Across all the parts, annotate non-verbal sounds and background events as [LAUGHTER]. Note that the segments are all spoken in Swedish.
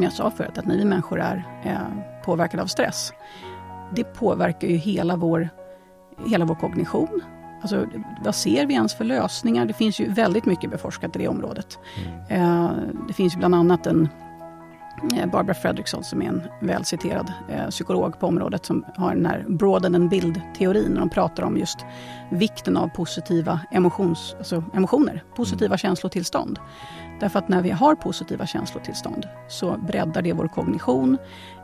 som jag sa förut, att när vi människor är eh, påverkade av stress, det påverkar ju hela vår, hela vår kognition. Alltså, vad ser vi ens för lösningar? Det finns ju väldigt mycket beforskat i det området. Mm. Eh, det finns bland annat en Eh, Barbara Fredrickson som är en välciterad eh, psykolog på området som har den här broaden and build-teorin. De pratar om just vikten av positiva emotions, alltså emotioner, positiva mm. känslotillstånd. Därför att när vi har positiva känslotillstånd så breddar det vår kognition.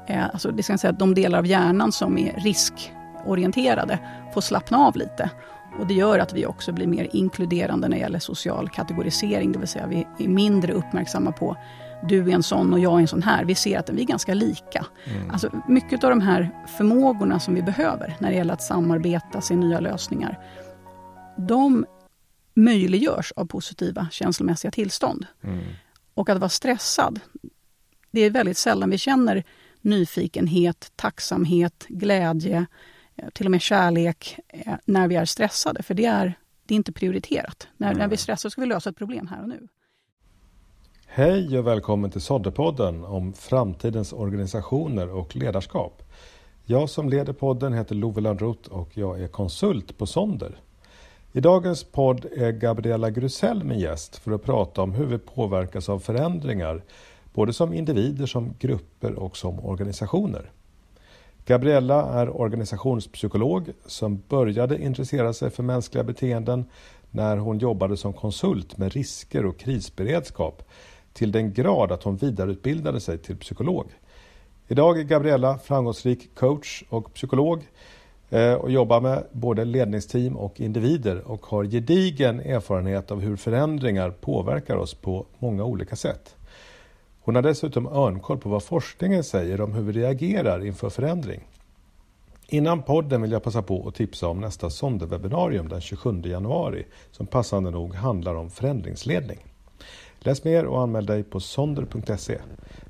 Eh, alltså det ska säga att de delar av hjärnan som är riskorienterade får slappna av lite. Och det gör att vi också blir mer inkluderande när det gäller social kategorisering, det vill säga vi är mindre uppmärksamma på du är en sån och jag är en sån här. Vi ser att vi är ganska lika. Mm. Alltså, mycket av de här förmågorna som vi behöver när det gäller att samarbeta, se nya lösningar, de möjliggörs av positiva känslomässiga tillstånd. Mm. Och att vara stressad, det är väldigt sällan vi känner nyfikenhet, tacksamhet, glädje, eh, till och med kärlek eh, när vi är stressade. För det är, det är inte prioriterat. När, mm. när vi är stressade ska vi lösa ett problem här och nu. Hej och välkommen till Sodderpodden om framtidens organisationer och ledarskap. Jag som leder podden heter Love Lönnroth och jag är konsult på Sonder. I dagens podd är Gabriella Grusell min gäst för att prata om hur vi påverkas av förändringar, både som individer, som grupper och som organisationer. Gabriella är organisationspsykolog som började intressera sig för mänskliga beteenden när hon jobbade som konsult med risker och krisberedskap till den grad att hon vidareutbildade sig till psykolog. Idag är Gabriella framgångsrik coach och psykolog Eh, och jobbar med både ledningsteam och individer och har gedigen erfarenhet av hur förändringar påverkar oss på många olika sätt. Hon har dessutom örnkoll på vad forskningen säger om hur vi reagerar inför förändring. Innan podden vill jag passa på att tipsa om nästa Sonderwebbinarium den 27 januari som passande nog handlar om förändringsledning. Läs mer och anmäl dig på sonder.se.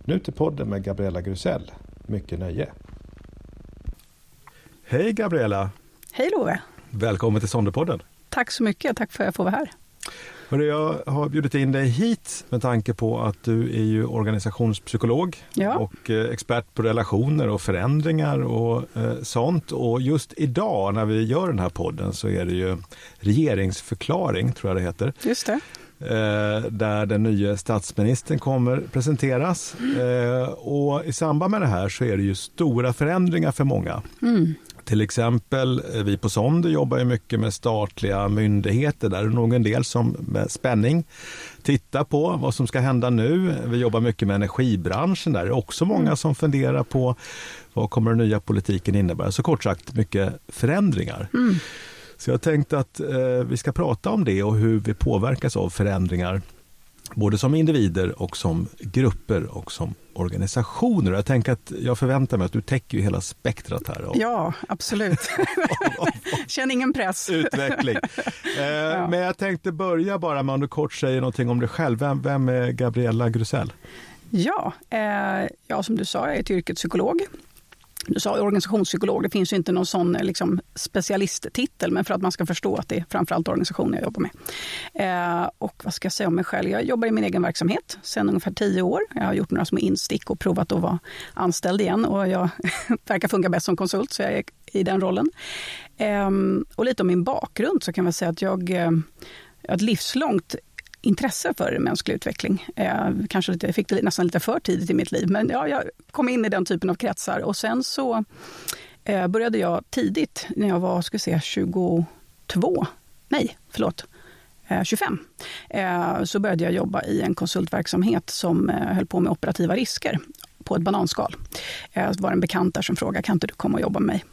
Nu till podden med Gabriella Grusell. Mycket nöje! Hej Gabriella! Hej Love! Välkommen till Sonderpodden! Tack så mycket, tack för att jag får vara här. Hörru, jag har bjudit in dig hit med tanke på att du är ju organisationspsykolog ja. och eh, expert på relationer och förändringar och eh, sånt. Och just idag när vi gör den här podden så är det ju regeringsförklaring, tror jag det heter. Just det. Eh, där den nya statsministern kommer presenteras. Eh, och I samband med det här så är det ju stora förändringar för många. Mm. Till exempel, eh, vi på Sonder jobbar ju mycket med statliga myndigheter. Där är det nog en del som med spänning tittar på vad som ska hända nu. Vi jobbar mycket med energibranschen. Där är det också många som funderar på vad kommer den nya politiken innebära. Så kort sagt, mycket förändringar. Mm. Så jag tänkte att eh, vi ska prata om det och hur vi påverkas av förändringar. Både som individer och som grupper och som organisationer. Jag tänker att jag förväntar mig att du täcker hela spektrat här. Ja, absolut. [LAUGHS] Känn ingen press. Utveckling. [LAUGHS] Eh, ja. Men jag tänkte börja bara med om du kort säger någonting om dig själv. Vem, vem är Gabriella Grusell? Ja, eh, ja, som du sa, jag är yrkespsykolog. Du sa organisationspsykolog, det finns ju inte någon sån liksom, specialisttitel, men för att man ska förstå att det är framförallt organisationer jag jobbar med. Eh, och vad ska jag säga om mig själv? Jag jobbar i min egen verksamhet sedan ungefär tio år. Jag har gjort några små instick och provat att vara anställd igen och jag [LAUGHS] verkar funka bäst som konsult, så jag är i den rollen. Eh, och lite om min bakgrund så kan man säga att jag eh, ett livslångt intresse för mänsklig utveckling. Eh, kanske lite, jag fick det nästan lite för tidigt i mitt liv, men ja, jag kom in i den typen av kretsar. Och sen så eh, började jag tidigt, när jag var ska säga, 22, nej, förlåt, eh, 25, eh, så började jag jobba i en konsultverksamhet som eh, höll på med operativa risker på ett bananskal. Det var en bekant där som frågade, kan inte du komma och jobba med mig?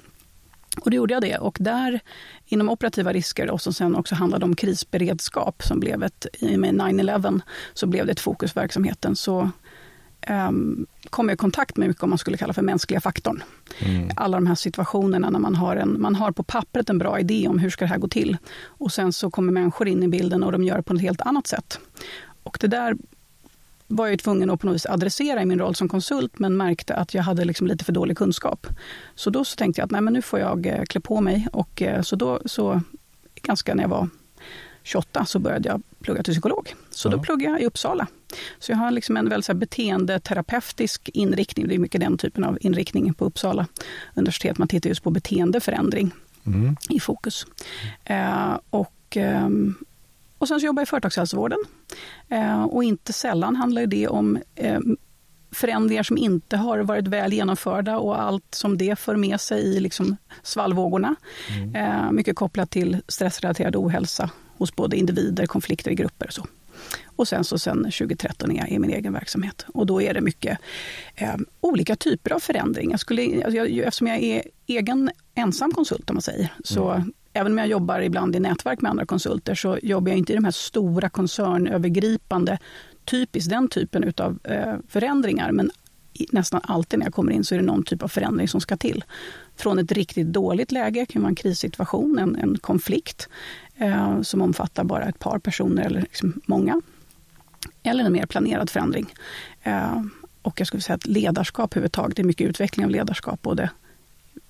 Och då gjorde jag det. Och där, inom operativa risker och som sen också handlade om krisberedskap, som blev ett, i och med 9-11, så blev det ett fokus i verksamheten. Så um, kom jag i kontakt med mycket om man skulle kalla för mänskliga faktorn. Mm. Alla de här situationerna när man har, en, man har på pappret en bra idé om hur ska det här gå till. Och sen så kommer människor in i bilden och de gör det på ett helt annat sätt. Och det där var jag tvungen att på något vis adressera i min roll som konsult, men märkte att jag hade liksom lite för dålig kunskap. Så då så tänkte jag att nej, men nu får jag eh, klä på mig. Och eh, så då, så ganska när jag var 28 så började jag plugga till psykolog. Så ja. då pluggade jag i Uppsala Så jag har liksom en väldigt så beteendeterapeutisk inriktning. Det är mycket den typen av inriktning på Uppsala universitet. Man tittar just på beteendeförändring mm. i fokus. Eh, och, eh, och sen så jobbar jag i företagshälsovården. Eh, och inte sällan handlar det om eh, förändringar som inte har varit väl genomförda och allt som det för med sig i liksom svallvågorna. Mm. Eh, mycket kopplat till stressrelaterad ohälsa hos både individer, konflikter i grupper och så. Och sen så sen 2013 är jag i min egen verksamhet. Och då är det mycket eh, olika typer av förändringar. Skulle, alltså jag, eftersom jag är egen ensam konsult om man säger, så mm även om jag jobbar ibland i nätverk med andra konsulter så jobbar jag inte i de här stora koncernövergripande typiskt den typen av eh, förändringar. Men nästan alltid när jag kommer in så är det någon typ av förändring som ska till. Från ett riktigt dåligt läge, kan vara en krissituation, en, en konflikt eh, som omfattar bara ett par personer eller liksom många. Eller en mer planerad förändring. Eh, och jag skulle säga att ledarskap överhuvudtaget, det är mycket utveckling av ledarskap, både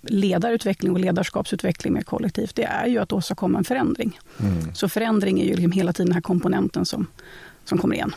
ledarutveckling och ledarskapsutveckling med kollektivt, det är ju att åstadkomma en förändring. Mm. Så förändring är ju liksom hela tiden den här komponenten som, som kommer igen.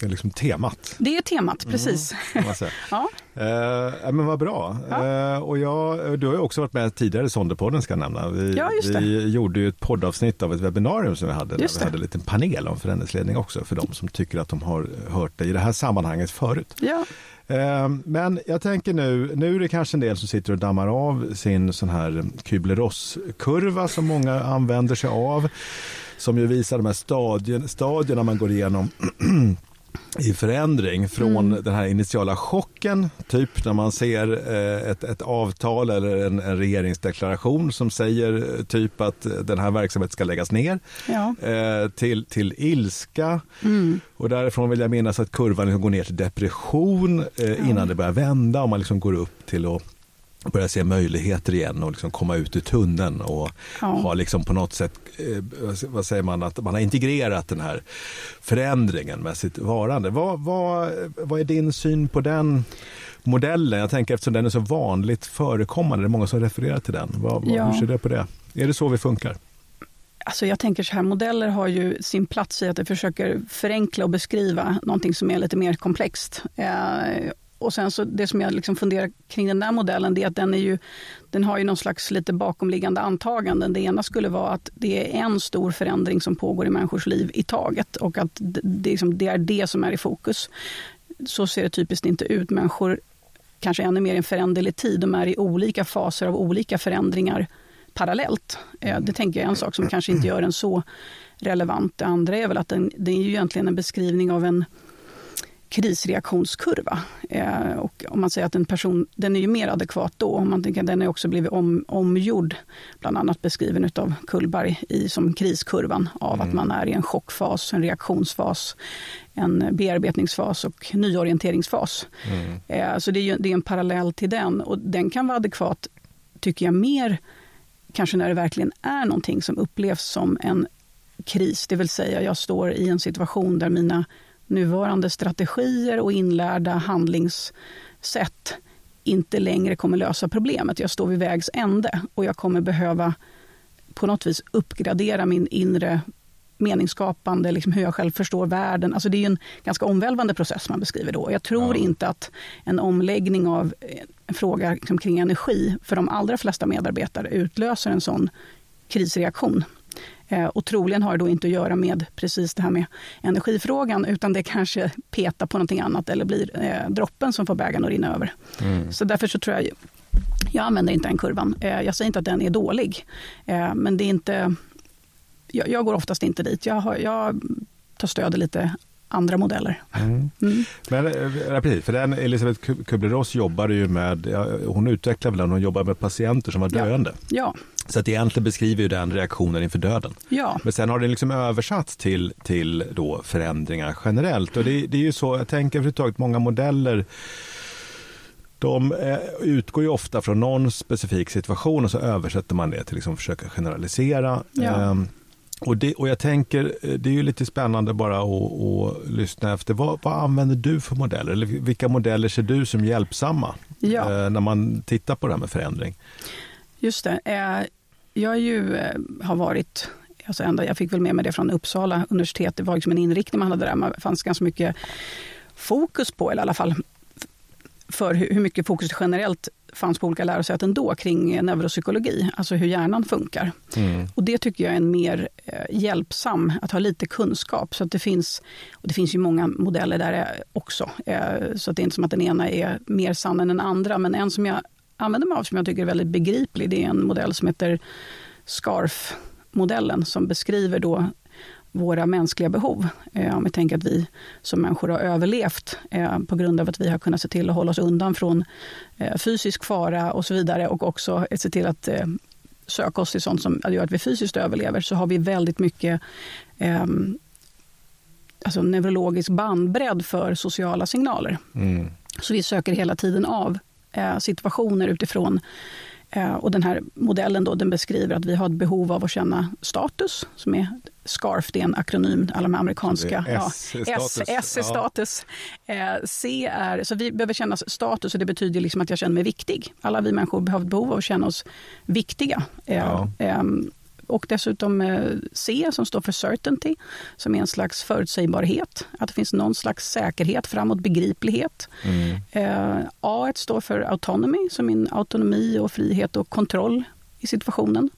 Det är liksom temat. Det är temat, precis. Mm, [LAUGHS] ja. Eh, men vad bra. Ja. Eh, och jag, du har ju också varit med tidigare i Sonderpodden ska jag nämna. Vi, ja, vi gjorde ju ett poddavsnitt av ett webbinarium som vi hade. Där vi hade en liten panel om förändringsledning också för de som tycker att de har hört det i det här sammanhanget förut. Ja. Ehm, men jag tänker nu, nu är det kanske en del som sitter och dammar av sin sån här Kübler-Ross-kurva som många använder sig av. Som ju visar de här stadien, stadierna man går igenom [CLEARS THROAT] i förändring från mm. den här initiala chocken, typ när man ser eh, ett, ett avtal eller en, en, regeringsdeklaration som säger eh, typ att den här verksamheten ska läggas ner, ja. Eh, till, till ilska. Mm. Och därifrån vill jag minnas att kurvan liksom går ner till depression ja. innan det börjar vända och man liksom går upp till att börja se möjligheter igen och liksom komma ut ur tunneln och ja. ha liksom på något sätt, eh, vad säger man, att man har integrerat den här förändringen med sitt varande. Vad, vad, vad är din syn på den modellen? Jag tänker eftersom den är så vanligt förekommande, det är många som refererar till den. Vad, ja. Hur ser du på det? Är det så vi funkar? Alltså jag tänker så här, modeller har ju sin plats i att det försöker förenkla och beskriva någonting som är lite mer komplext. Eh, och sen så det som jag liksom funderar kring den där modellen, det är att den, är ju, den har ju någon slags lite bakomliggande antaganden. Det ena skulle vara att det är en stor förändring som pågår i människors liv i taget och att det, liksom, det är det som är i fokus. Så ser det typiskt inte ut. Människor, kanske ännu mer i en föränderlig tid, de är i olika faser av olika förändringar parallellt. Eh, det tänker jag är en sak som kanske inte gör den så relevant. Det andra är väl att den, det är ju egentligen en beskrivning av en krisreaktionskurva. Eh, och om man säger att en person, den är ju mer adekvat då, om man tänker att den har också blivit om, omgjord, bland annat beskriven av Kullberg i, som kriskurvan av mm. att man är i en chockfas, en reaktionsfas, en bearbetningsfas och nyorienteringsfas. Mm. Eh, så det är, ju, det är en parallell till den och den kan vara adekvat, tycker jag, mer kanske när det verkligen är någonting som upplevs som en kris, det vill säga jag står i en situation där mina nuvarande strategier och inlärda handlingssätt inte längre kommer lösa problemet. Jag står vid vägs ände och jag kommer behöva på något vis uppgradera min inre meningsskapande, liksom hur jag själv förstår världen. Alltså det är en ganska omvälvande process man beskriver då. Jag tror ja. inte att en omläggning av en fråga liksom kring energi för de allra flesta medarbetare utlöser en sån krisreaktion. Eh, och troligen har det då inte att göra med precis det här med energifrågan, utan det kanske petar på någonting annat eller blir eh, droppen som får bägaren att rinna över. Mm. Så därför så tror jag, jag använder inte den kurvan. Eh, jag säger inte att den är dålig, eh, men det är inte, jag, jag, går oftast inte dit. Jag, har, jag tar stöd i lite andra modeller. Mm. Mm. Men eh, precis, för den Elisabeth Kubler-Ross jobbar ju med, hon utvecklar väl hon jobbar med patienter som var döende. Ja. ja. Så att egentligen beskriver ju den reaktionen inför döden. Ja. Men sen har den liksom översatts till, till då förändringar generellt. Och det, det är ju så, jag tänker överhuvudtaget många modeller de eh, utgår ju ofta från någon specifik situation och så översätter man det till liksom försöka generalisera. Ja. Ehm, och, det, och jag tänker, eh, det är ju lite spännande bara att, att lyssna efter. Vad, vad, använder du för modeller? Eller vilka modeller ser du som hjälpsamma ja. eh, när man tittar på det här med förändring? Just det. Eh, jag ju, eh, har varit alltså ända, jag fick väl med mig det från Uppsala universitet, det var liksom en inriktning man hade där. Det fanns ganska mycket fokus på, eller i alla fall för hur mycket fokus generellt fanns på olika lärosäten då kring neuropsykologi, alltså hur hjärnan funkar. Mm. Och det tycker jag är en mer eh, hjälpsam, att ha lite kunskap. Så att det finns, och det finns ju många modeller där också, eh, så att det är inte som att den ena är mer sann än den andra. Men en som jag använder mig av, som jag tycker är väldigt begriplig, det är en modell som heter SCARF-modellen, som beskriver då våra mänskliga behov. Eh, om vi tänker att vi som människor har överlevt eh, på grund av att vi har kunnat se till att hålla oss undan från eh, fysisk fara och så vidare och också se till att söka oss till sånt som gör att vi fysiskt överlever, så har vi väldigt mycket eh, alltså neurologisk bandbredd för sociala signaler. Mm. Så vi söker hela tiden av eh, situationer utifrån Eh, och den här modellen då, den beskriver att vi har ett behov av att känna status, som är SCARF, det är en akronym, alla de amerikanska. S, ja, S, S är status. Ja. Eh, C är, så vi behöver känna status och det betyder liksom att jag känner mig viktig. Alla vi människor behöver behov av att känna oss viktiga. Ja. Och dessutom eh, C som står för certainty, som är en slags förutsägbarhet. Att det finns någon slags säkerhet, framåt begriplighet. Mm. Eh, A står för autonomy, som min autonomi och frihet och kontroll i situationen.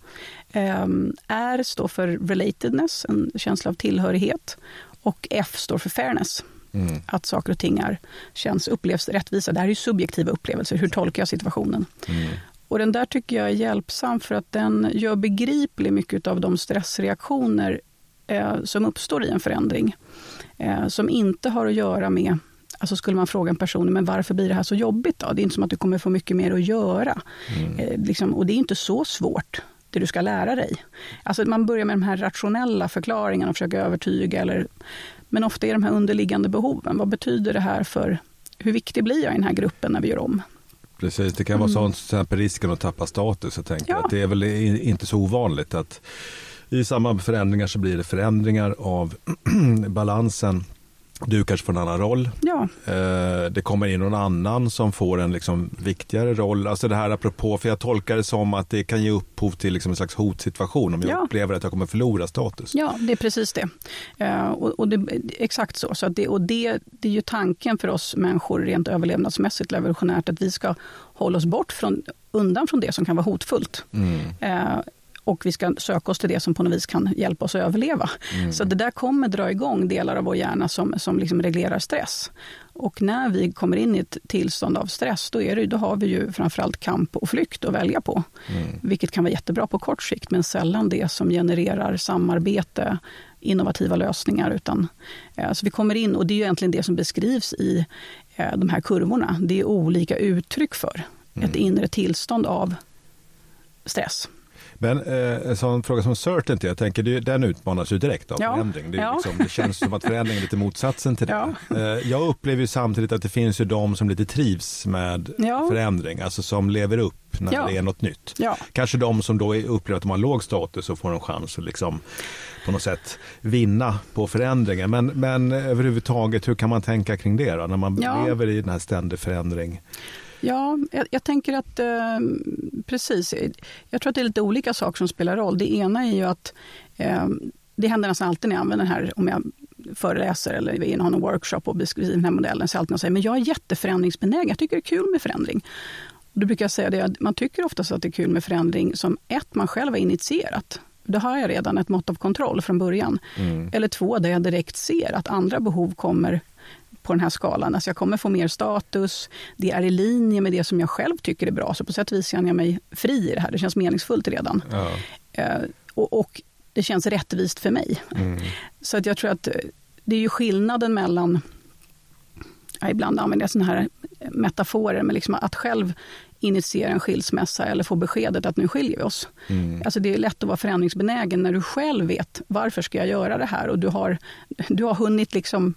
Eh, R står för relatedness, en känsla av tillhörighet. Och F står för fairness. Mm. Att saker och ting är, känns, upplevs rättvisa. Det här är subjektiva upplevelser. Hur tolkar jag situationen? Mm. Och den där tycker jag är hjälpsam för att den gör begriplig mycket av de stressreaktioner eh, som uppstår i en förändring. Eh, som inte har att göra med Alltså skulle man fråga en person, men varför blir det här så jobbigt då? Det är inte som att du kommer få mycket mer att göra. Mm. Eh, liksom, och det är inte så svårt, det du ska lära dig. Alltså man börjar med de här rationella förklaringarna och försöker övertyga. Eller, men ofta är de här underliggande behoven. Vad betyder det här för, hur viktig blir jag i den här gruppen när vi gör om? Precis, det kan vara mm. sånt, till exempel risken att tappa status. Jag tänker ja. att det är väl inte så ovanligt att i samband med förändringar så blir det förändringar av [CLEARS THROAT] balansen du kanske får en annan roll. Ja. Eh, det kommer in någon annan som får en liksom viktigare roll. Alltså det här apropå, för jag tolkar det som att det kan ge upphov till liksom en slags hotsituation om jag ja. upplever att jag kommer förlora status. Ja, det är precis det. Eh, och, och det exakt så. så det, och det, det är ju tanken för oss människor rent överlevnadsmässigt, evolutionärt, att vi ska hålla oss bort från, undan från det som kan vara hotfullt. Mm. Och vi ska söka oss till det som på något vis kan hjälpa oss att överleva. Mm. Så det där kommer dra igång delar av vår hjärna som, som liksom reglerar stress. Och när vi kommer in i ett tillstånd av stress, då, är det, då har vi ju framförallt kamp och flykt att välja på. Mm. Vilket kan vara jättebra på kort sikt, men sällan det som genererar samarbete, innovativa lösningar. Utan, eh, så vi kommer in, och det är ju egentligen det som beskrivs i eh, de här kurvorna. Det är olika uttryck för mm. ett inre tillstånd av stress. Men eh, en sån fråga som certainty, jag tänker det, den utmanas ju direkt av ja. förändring. Det, ja. liksom, det, känns som att förändring är lite motsatsen till det. Ja. Eh, jag upplever ju samtidigt att det finns ju de som lite trivs med förändring, alltså som lever upp när det är något nytt. Kanske de som då upplever att de har låg status och får en chans att liksom på något sätt vinna på förändringen. Men, men överhuvudtaget, hur kan man tänka kring det då, när man lever i den här ständig förändring? Ja, jag, jag tänker att eh, precis. Jag tror att det är lite olika saker som spelar roll. Det ena är ju att eh, det händer nästan alltid när jag använder den här, om jag föreläser eller har någon workshop och beskriver den här modellen, så alltid säger men jag är jätteförändringsbenägen, jag tycker det är kul med förändring. Och då brukar jag säga det, man tycker oftast att det är kul med förändring som ett, man själv har initierat. Då har jag redan ett mått av kontroll från början. Mm. Eller två, där jag direkt ser att andra behov kommer på den här skalan. Alltså jag kommer få mer status, det är i linje med det som jag själv tycker är bra. Så på sätt och vis känner jag mig fri i det här. Det känns meningsfullt redan. Ja. Uh, och, och, det känns rättvist för mig. Mm. Så att jag tror att det är ju skillnaden mellan ja, ibland använder jag såna här metaforer, men liksom att själv initiera en skilsmässa eller få beskedet att nu skiljer vi oss. Mm. Alltså det är lätt att vara förändringsbenägen när du själv vet varför ska jag göra det här och du har, du har hunnit liksom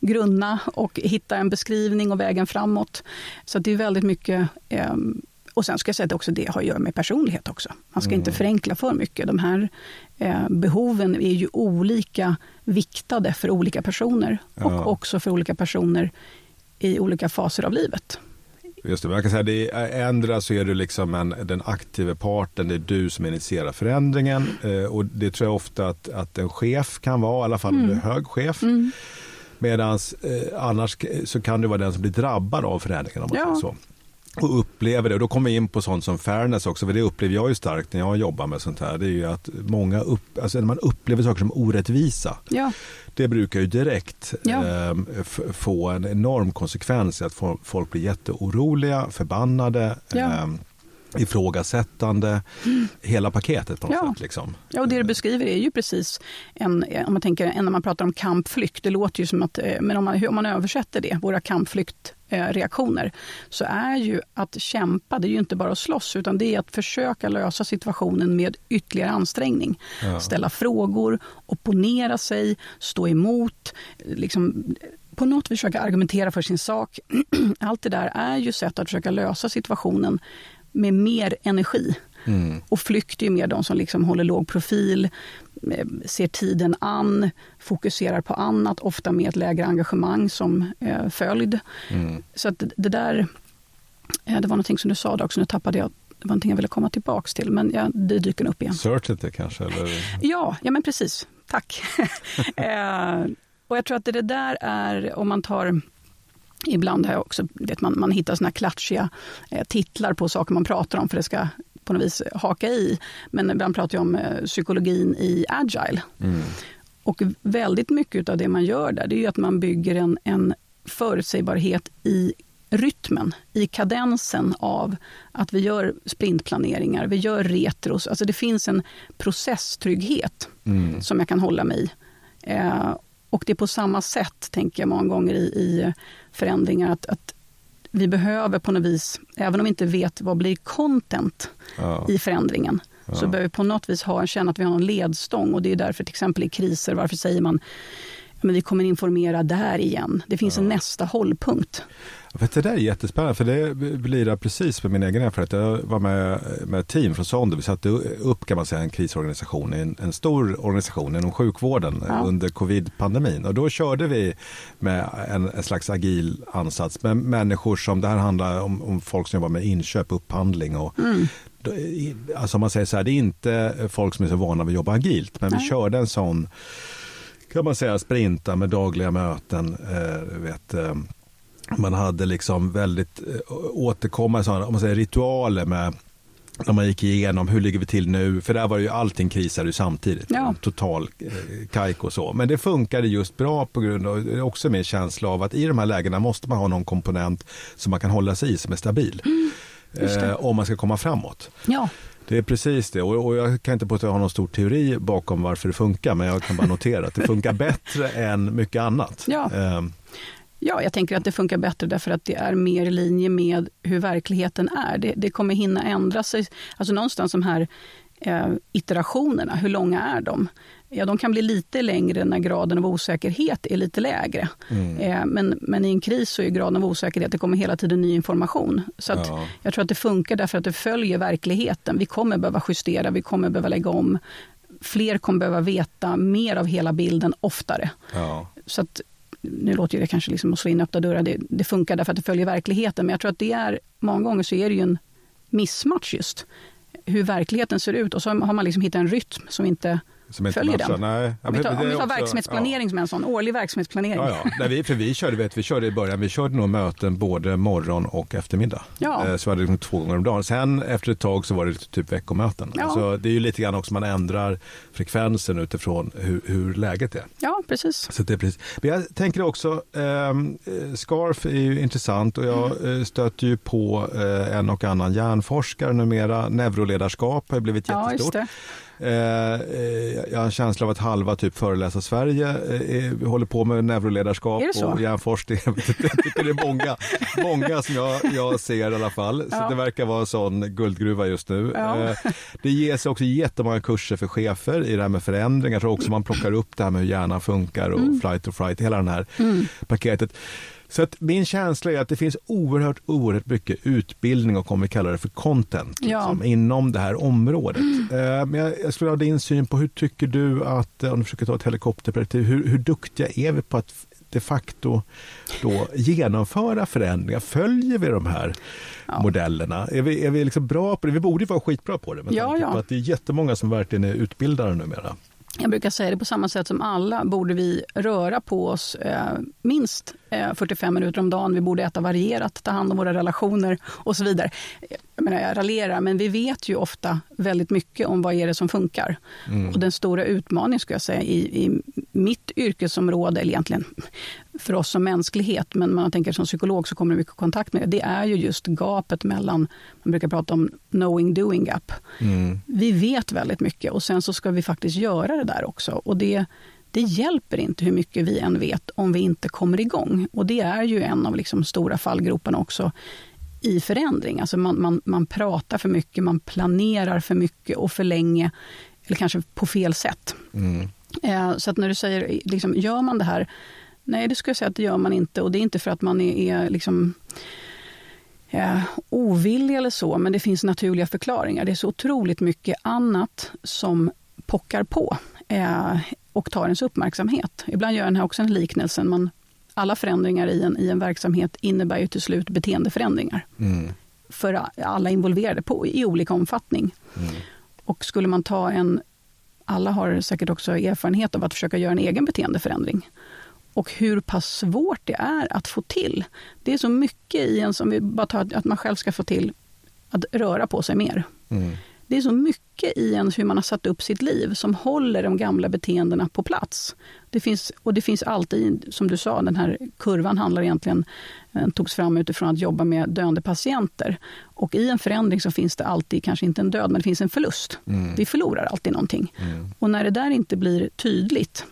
grunna och hitta en beskrivning och vägen framåt. Så det är väldigt mycket eh, och sen ska jag säga att också det har att göra med personlighet också. Man ska mm. inte förenkla för mycket. De här eh, behoven är ju olika viktade för olika personer ja. och också för olika personer i olika faser av livet Just det, man kan säga det är, ändra så är du liksom en, den aktiva parten, det är du som initierar förändringen eh, och det tror jag ofta att, att en chef kan vara, i alla fall mm. är hög chef. Mm. Medan eh, annars så kan du vara den som blir drabbad av förändringen om man ja. så och upplever det. Och då kommer vi in på sånt som fairness också, för det upplever jag ju starkt när jag jobbar med sånt här. Det är ju att många upp, alltså när man upplever saker som orättvisa, ja. det brukar ju direkt ja. eh, få en enorm konsekvens i att folk blir jätteoroliga, förbannade. Ja. Eh, ifrågasättande, mm. hela paketet på något ja. sätt. Liksom. Ja, och det du beskriver är ju precis en, om man tänker, när man pratar om kampflykt, det låter ju som att, eh, men om man, om man översätter det, våra kampflyktreaktioner, så är ju att kämpa, det är ju inte bara att slåss, utan det är att försöka lösa situationen med ytterligare ansträngning. Ja. Ställa frågor, opponera sig, stå emot, liksom på något försöka argumentera för sin sak. [CLEARS THROAT] Allt det där är ju sätt att försöka lösa situationen med mer energi. Mm. Och flykt är mer de som liksom håller låg profil, eh, ser tiden an, fokuserar på annat, ofta med ett lägre engagemang som eh, följd. Mm. Så att det där, eh, det var någonting som du sa också, nu tappade jag det var någonting jag ville komma tillbaka till, men ja, det dyker upp igen. Certainty kanske? Eller? Ja, ja men precis. Tack. [LAUGHS] eh, och jag tror att det där är, om man tar Ibland har jag också, vet man, man hittar såna klatschiga eh, titlar på saker man pratar om för det ska på något vis haka i. Men ibland pratar jag om eh, psykologin i agile. Mm. Och väldigt mycket av det man gör där, det är att man bygger en, en förutsägbarhet i rytmen, i kadensen av att vi gör sprintplaneringar, vi gör retros. Alltså det finns en processtrygghet mm. som jag kan hålla mig i. Eh, och det är på samma sätt, tänker jag många gånger, i, i förändringar. Att, att, vi behöver på något vis, även om vi inte vet vad blir content ja. i förändringen, ja. så behöver vi på något vis ha, känna att vi har en ledstång. Och det är därför till exempel i kriser, varför säger man men vi kommer informera där igen. Det finns ja. en nästa hållpunkt. Vet, det där är jättespännande, för det blir precis med min egen erfarenhet. Jag var med, med ett team från Sonder. Vi satte upp kan man säga, en krisorganisation, en, en stor organisation inom sjukvården ja. under covid-pandemin. Och då körde vi med en, en, slags agil ansats med människor som, det här handlar om, om folk som jobbar med inköp, upphandling och mm. Alltså man säger så här, det är inte folk som är så vana vid att jobba agilt, men Nej. vi körde en sån kan man säga sprinta med dagliga möten. Eh, vet, eh, man hade liksom väldigt eh, återkommande sådana, om man säger, ritualer med när man gick igenom hur ligger vi till nu, för där var ju allting krisade samtidigt. Ja. Total eh, kajk och så. Men det funkade just bra på grund av, också med känsla av att i de här lägena måste man ha någon komponent som man kan hålla sig i som är stabil. Mm, eh, om man ska komma framåt. Ja. Det är precis det och, och jag kan inte påstå att jag har någon stor teori bakom varför det funkar men jag kan bara notera att det funkar bättre än mycket annat. Ja. Eh, Ja, jag tänker att det funkar bättre därför att det är mer i linje med hur verkligheten är. Det, det kommer hinna ändra sig. Alltså någonstans de här eh, iterationerna, hur långa är de? Ja, de kan bli lite längre när graden av osäkerhet är lite lägre. Mm. Eh, men, men i en kris så är graden av osäkerhet, det kommer hela tiden ny information. Så ja. jag tror att det funkar därför att det följer verkligheten. Vi kommer behöva justera, vi kommer behöva lägga om. Fler kommer behöva veta mer av hela bilden oftare. Ja. Så att nu låter det kanske liksom att slå in öppna dörrar, det, det, funkar därför att det följer verkligheten. Men jag tror att det är, många gånger så är det ju en missmatch just. Hur verkligheten ser ut och så har man liksom hittat en rytm som inte som följer matchar. den. Nej. om vi tar, om vi tar verksamhetsplanering ja. som en sån årlig verksamhetsplanering. Ja, ja. Nej, vi, för vi körde, vet, vi körde i början, vi körde nog möten både morgon och eftermiddag. Ja. Eh, så var det liksom två gånger om dagen. Sen efter ett tag så var det typ veckomöten. Ja. Alltså, det är ju lite grann också man ändrar frekvensen utifrån hur, hur läget är. Ja, precis. Så det är precis. Men jag tänker också, ehm, eh, SCARF är ju intressant och jag mm. Eh, stöter ju på eh, en och annan hjärnforskare numera. Neuroledarskap har blivit jättestort. Ja, jag har en känsla av att halva typ föreläsa Sverige eh, håller på med neuroledarskap och hjärnforskning. [LAUGHS] jag tycker det är många, många som jag, jag ser i alla fall. Så ja. det verkar vara en sån guldgruva just nu. Ja. det ges också jättemånga kurser för chefer i det här med förändringar. Jag tror också man plockar upp det här med hur hjärnan funkar och mm. flight or fright, hela det här mm. paketet. Så att min känsla är att det finns oerhört, oerhört mycket utbildning och kommer vi kalla det för content ja. liksom, inom det här området. Mm. men jag, jag skulle ha din syn på hur tycker du att, om du försöker ta ett helikopterperspektiv, hur, hur duktiga är vi på att de facto då genomföra förändringar? Följer vi de här ja. modellerna? Är vi, är vi liksom bra på det? Vi borde vara skitbra på det med ja, tanke på att det är jättemånga som verkligen är utbildade numera. Jag brukar säga det på samma sätt som alla borde vi röra på oss eh, minst eh, 45 minuter om dagen. Vi borde äta varierat, ta hand om våra relationer och så vidare. Jag, menar, jag raljerar, men vi vet ju ofta väldigt mycket om vad är det som funkar. Mm. Och den stora utmaningen ska jag säga i, i mitt yrkesområde, eller egentligen för oss som mänsklighet, men man tänker som psykolog så kommer det mycket kontakt med det, det är ju just gapet mellan, man brukar prata om knowing doing gap. Mm. Vi vet väldigt mycket och sen så ska vi faktiskt göra det där också. Och det, det hjälper inte hur mycket vi än vet om vi inte kommer igång. Och det är ju en av liksom stora fallgroparna också i förändring. Alltså man, man, man pratar för mycket, man planerar för mycket och för länge, eller kanske på fel sätt. Mm. Eh, så att när du säger, liksom, gör man det här? Nej, det skulle jag säga att det gör man inte. Och det är inte för att man är, är liksom, eh, ovillig eller så, men det finns naturliga förklaringar. Det är så otroligt mycket annat som pockar på eh, och tar ens uppmärksamhet. Ibland gör jag här också en liknelse. Man, alla förändringar i en, i en verksamhet innebär ju till slut beteendeförändringar. Mm. För alla involverade på, i olika omfattning. Mm. Och skulle man ta en alla har säkert också erfarenhet av att försöka göra en egen beteendeförändring. Och hur pass svårt det är att få till. Det är så mycket i en, som vi bara tar att man själv ska få till att röra på sig mer. Mm. Det är så mycket i en hur man har satt upp sitt liv som håller de gamla beteendena på plats. Det finns, och det finns alltid, som du sa, den här kurvan handlar egentligen, eh, togs fram utifrån att jobba med döende patienter. Och i en förändring så finns det alltid, kanske inte en död, men det finns en förlust. Mm. Vi förlorar alltid någonting. Mm. Och när det där inte blir tydligt,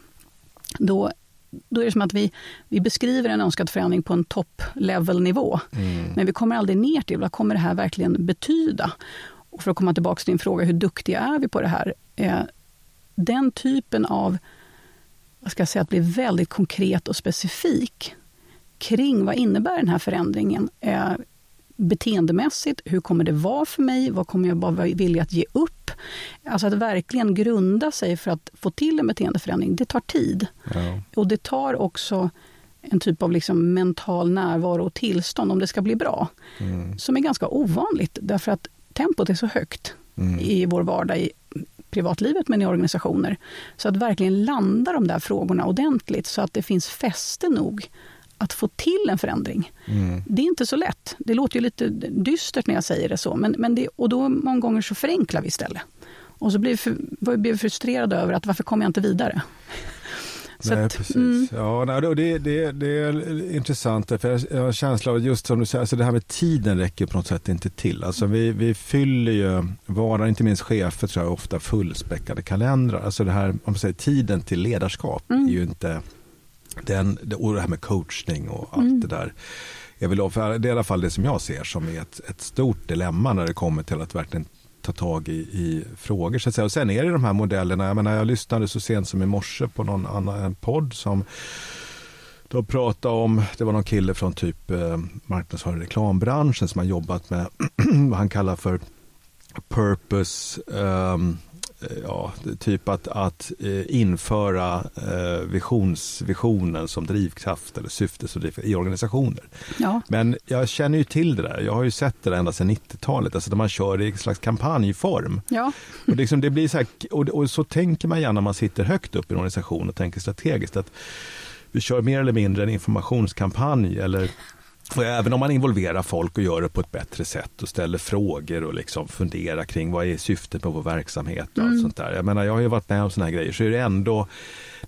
då då är det som att vi, vi beskriver en önskad förändring på en topp-level-nivå. Mm. Men vi kommer aldrig ner till vad kommer det här verkligen betyda? Och för att komma tillbaka till din fråga, hur duktiga är vi på det här? Eh, den typen av, vad ska jag säga, att bli väldigt konkret och specifik kring vad innebär den här förändringen? Eh, beteendemässigt, hur kommer det vara för mig? Vad kommer jag bara vilja att ge upp? Alltså att verkligen grunda sig för att få till en beteendeförändring, det tar tid. Ja. Och det tar också en typ av liksom mental närvaro och tillstånd om det ska bli bra. Mm. Som är ganska ovanligt, därför att tempot är så högt mm. i vår vardag, i privatlivet men i organisationer. Så att verkligen landa de där frågorna ordentligt så att det finns fäste nog att få till en förändring. Mm. Det är inte så lätt. Det låter ju lite dystert när jag säger det så, men, men det, och då många gånger så förenklar vi istället. Och så blir vi, blir vi frustrerade över att varför kommer jag inte vidare? [LAUGHS] nej, att, precis. Mm. Ja, nej, det, det, det är intressant, för jag har en känsla av just som du säger, alltså det här med tiden räcker på något sätt inte till. Alltså vi, vi fyller ju vardagen, inte minst chefer tror jag, ofta fullspäckade kalendrar. Alltså det här, om man säger tiden till ledarskap mm. är ju inte den, och det här med coachning och allt mm. det där. Jag vill, det är i alla fall det som jag ser som är ett, ett stort dilemma när det kommer till att verkligen ta tag i, i frågor. Så att säga. Och sen är det de här modellerna, jag, menar, jag lyssnade så sent som i morse på någon annan podd som de pratade om, det var någon kille från typ eh, marknadsföring reklambranschen som har jobbat med [CLEARS THROAT] vad han kallar för purpose um, ja, typ att, att eh, införa eh, visions, visionen som drivkraft eller syfte som drivkraft i organisationer. Ja. Men jag känner ju till det där. Jag har ju sett det där ända sedan 90-talet, alltså där man kör i en slags kampanjform. Ja. och, liksom det blir så här, och, och, så tänker man gärna när man sitter högt upp i en organisation och tänker strategiskt att vi kör mer eller mindre en informationskampanj eller och även om man involverar folk och gör det på ett bättre sätt och ställer frågor och liksom funderar kring vad är syftet med vår verksamhet och mm. allt sånt där. Jag menar, jag har ju varit med om såna här grejer, så är det ändå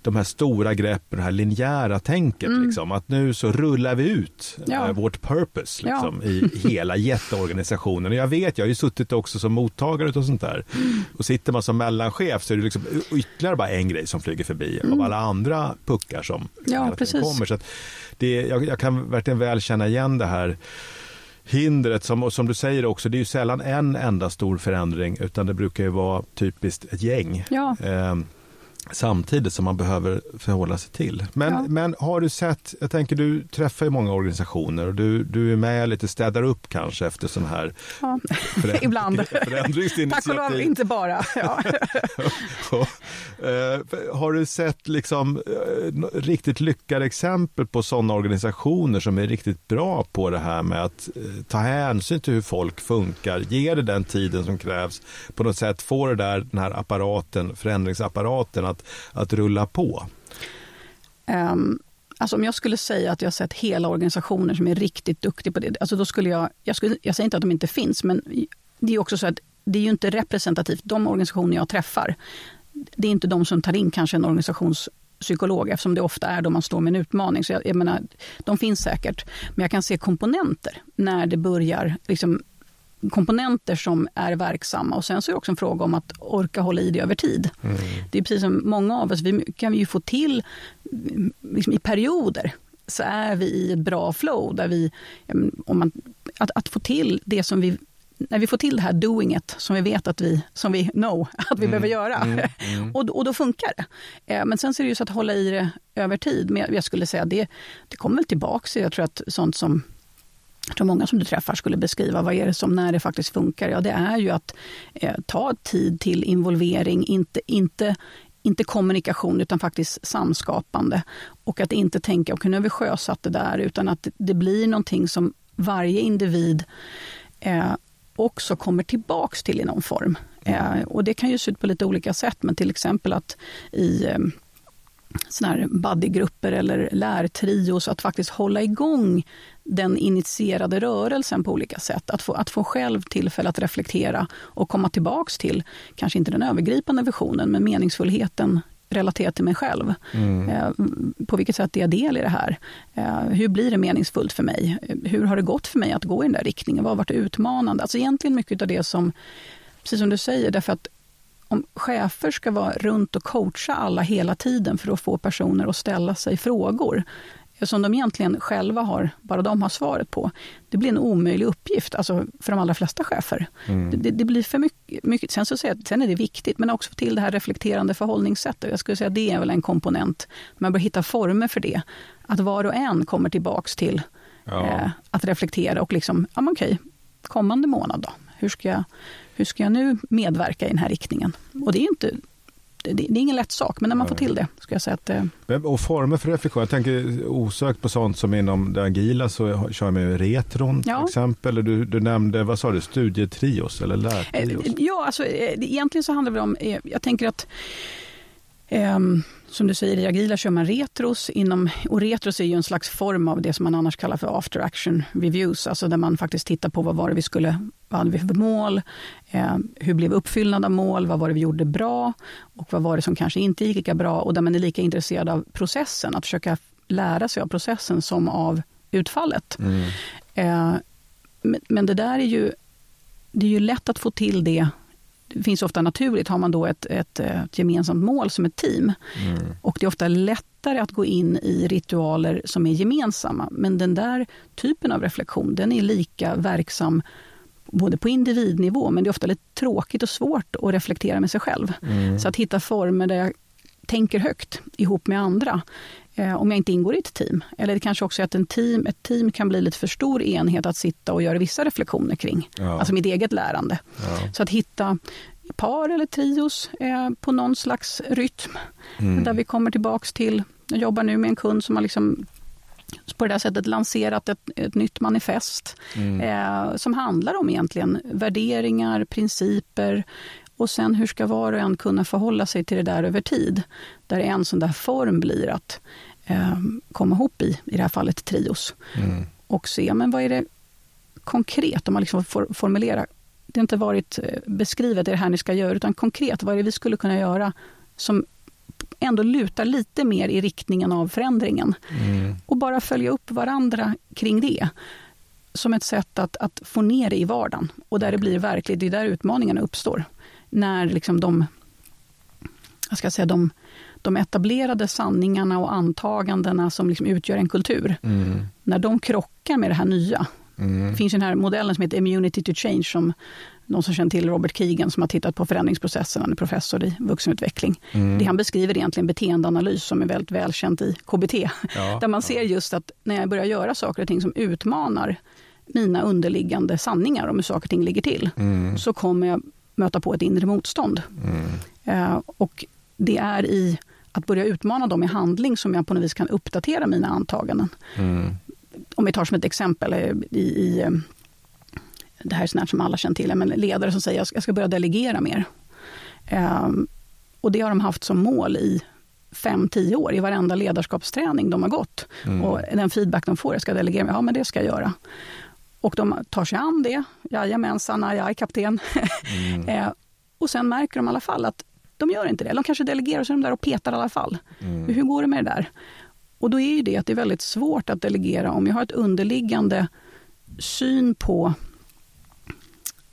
de här stora greppen, det här linjära tänket. Mm. Liksom, att nu så rullar vi ut ja. äh, vårt purpose liksom, ja. i hela jätteorganisationen. Och jag vet, jag har ju suttit också som mottagare och sånt där. Mm. Och sitter man som mellanchef så är det liksom ytterligare bara en grej som flyger förbi mm. av alla andra puckar som ja, kommer. Så det, jag, jag kan verkligen väl känna igen det här hindret som, och som du säger också, det är ju sällan en enda stor förändring utan det brukar ju vara typiskt ett gäng. Ja. Eh, samtidigt som man behöver förhålla sig till. Men, ja. men har du sett, jag tänker du träffar ju många organisationer och du, du är med lite, städar upp kanske efter sån här ja. föränd [LAUGHS] Ibland. Tack och lov inte bara. [LAUGHS] Ja. Eh, har du sett liksom, eh, riktigt lyckade exempel på sådana organisationer som är riktigt bra på det här med att eh, ta hänsyn till hur folk funkar, ge det den tiden som krävs, på något sätt få det där, den här apparaten, förändringsapparaten att, att rulla på? Um, alltså om jag skulle säga att jag har sett hela organisationer som är riktigt duktiga på det, alltså då skulle jag, jag, skulle, jag säger inte att de inte finns, men det är också så att det är ju inte representativt. De organisationer jag träffar, det är inte de som tar in kanske en organisationspsykolog eftersom det ofta är då man står med en utmaning. Så jag, jag menar, de finns säkert, men jag kan se komponenter när det börjar liksom, komponenter som är verksamma. Och sen så är det också en fråga om att orka hålla i det över tid. Mm. Det är precis som många av oss, vi kan ju få till liksom i perioder så är vi i ett bra flow. Där vi, om man, att, att få till det som vi när vi får till det här doinget som vi vet att vi, som vi know [LAUGHS] att vi mm, behöver göra. Mm, [LAUGHS] mm. och, och då funkar det. Eh, men sen är det ju så att hålla i det över tid. Men jag, skulle säga det, det kommer väl tillbaka. Jag tror att sånt som jag tror många som du träffar skulle beskriva vad är det som när det faktiskt funkar. Ja, det är ju att eh, ta tid till involvering, inte, inte, inte kommunikation utan faktiskt samskapande. Och att inte tänka, okej nu har vi sjösatt det där, utan att det blir någonting som varje individ eh, också kommer tillbaks till i någon form. Eh, och det kan ju se ut på lite olika sätt, men till exempel att i eh, såna här buddygrupper eller lärtrios, att faktiskt hålla igång den initierade rörelsen på olika sätt. Att få, att få själv tillfälle att reflektera och komma tillbaks till, kanske inte den övergripande visionen, men meningsfullheten relaterat till mig själv. Mm. Eh, på vilket sätt är jag del i det här? Eh, hur blir det meningsfullt för mig? Hur har det gått för mig att gå i den där riktningen? Vad har varit utmanande? Alltså egentligen mycket av det som, precis som du säger, därför att om chefer ska vara runt och coacha alla hela tiden för att få personer att ställa sig frågor, som de egentligen själva har, bara de har svaret på. Det blir en omöjlig uppgift alltså för de allra flesta chefer. Mm. Det, det, blir för mycket. mycket. Sen, så säger jag, sen är det viktigt, men också till det här reflekterande förhållningssättet. Jag skulle säga att det är väl en komponent. Man bör hitta former för det. Att var och en kommer tillbaks till ja. eh, att reflektera och liksom, ja men okej, kommande månad då? Hur ska, jag, hur ska jag nu medverka i den här riktningen? Och det är inte det, är ingen lätt sak, men när man får till det. Ska jag säga att, eh... Och former för reflektion, jag tänker osökt på sånt som inom det agila så kör jag med retron ja. till exempel. Du, du nämnde, vad sa du, studietrios eller lärtrios? Eh, ja, alltså, eh, egentligen så handlar det om, eh, jag tänker att Um, som du säger, i agila kör man retros. Inom, och retros är ju en slags form av det som man annars kallar för after action reviews, alltså där man faktiskt tittar på vad var det vi skulle, vad hade vi för mål, eh, hur blev uppfyllnad av mål, vad var det vi gjorde bra och vad var det som kanske inte gick lika bra och där man är lika intresserad av processen, att försöka lära sig av processen som av utfallet. Mm. Eh, men, men det där är ju, det är ju lätt att få till det det finns ofta naturligt, har man då ett, ett, ett gemensamt mål som ett team. Mm. Och det är ofta lättare att gå in i ritualer som är gemensamma. Men den där typen av reflektion, den är lika verksam både på individnivå, men det är ofta lite tråkigt och svårt att reflektera med sig själv. Mm. Så att hitta former där jag tänker högt ihop med andra, eh, om jag inte ingår i ett team. Eller det kanske också är att en team, ett team kan bli lite för stor enhet att sitta och göra vissa reflektioner kring. Ja. Alltså mitt eget lärande. Ja. Så att hitta par eller trios eh, på någon slags rytm. Mm. Där vi kommer tillbaks till, jag jobbar nu med en kund som har liksom på det här sättet lanserat ett, ett nytt manifest mm. eh, som handlar om egentligen värderingar, principer och sen hur ska var och en kunna förhålla sig till det där över tid. Där en sån där form blir att eh, komma ihop i, i det här fallet trios. Mm. Och se, men vad är det konkret, om man liksom får formulera det har inte varit eh, beskrivet, det är det här ni ska göra, utan konkret, vad är det vi skulle kunna göra som ändå lutar lite mer i riktningen av förändringen. Mm. Och bara följa upp varandra kring det. Som ett sätt att, att få ner det i vardagen. Och där det blir verkligt, det är där utmaningarna uppstår. När liksom de, jag ska säga, de, de etablerade sanningarna och antagandena som liksom utgör en kultur, mm. när de krockar med det här nya, Mm. Det finns den här modellen som heter Immunity to Change som någon som känner till Robert Keegan som har tittat på förändringsprocessen, han är professor i vuxenutveckling. Mm. Det han beskriver är egentligen beteendeanalys som är väldigt välkänt i KBT. Ja, [LAUGHS] där man ser just att när jag börjar göra saker och ting som utmanar mina underliggande sanningar om hur saker och ting ligger till, mm. så kommer jag möta på ett inre motstånd. Mm. Och det är i att börja utmana dem i handling som jag på något vis kan uppdatera mina antaganden. Mm. Om vi tar som ett exempel eh, i, i eh, det här är sånt som alla känner till, men ledare som säger att jag ska börja delegera mer. Um, och det har de haft som mål i fem, tio år i varenda ledarskapsträning de har gått. Mm. Och den feedback de får, jag ska delegera, ja men det ska jag göra. Och de tar sig an det, jajamensan, jag är kapten. Mm. [LAUGHS] eh, och sen märker de i alla fall att de gör inte det. De kanske delegerar så de där och petar i alla fall. Mm. Hur går det med det där? Och då är ju det att det är väldigt svårt att delegera om jag har ett underliggande syn på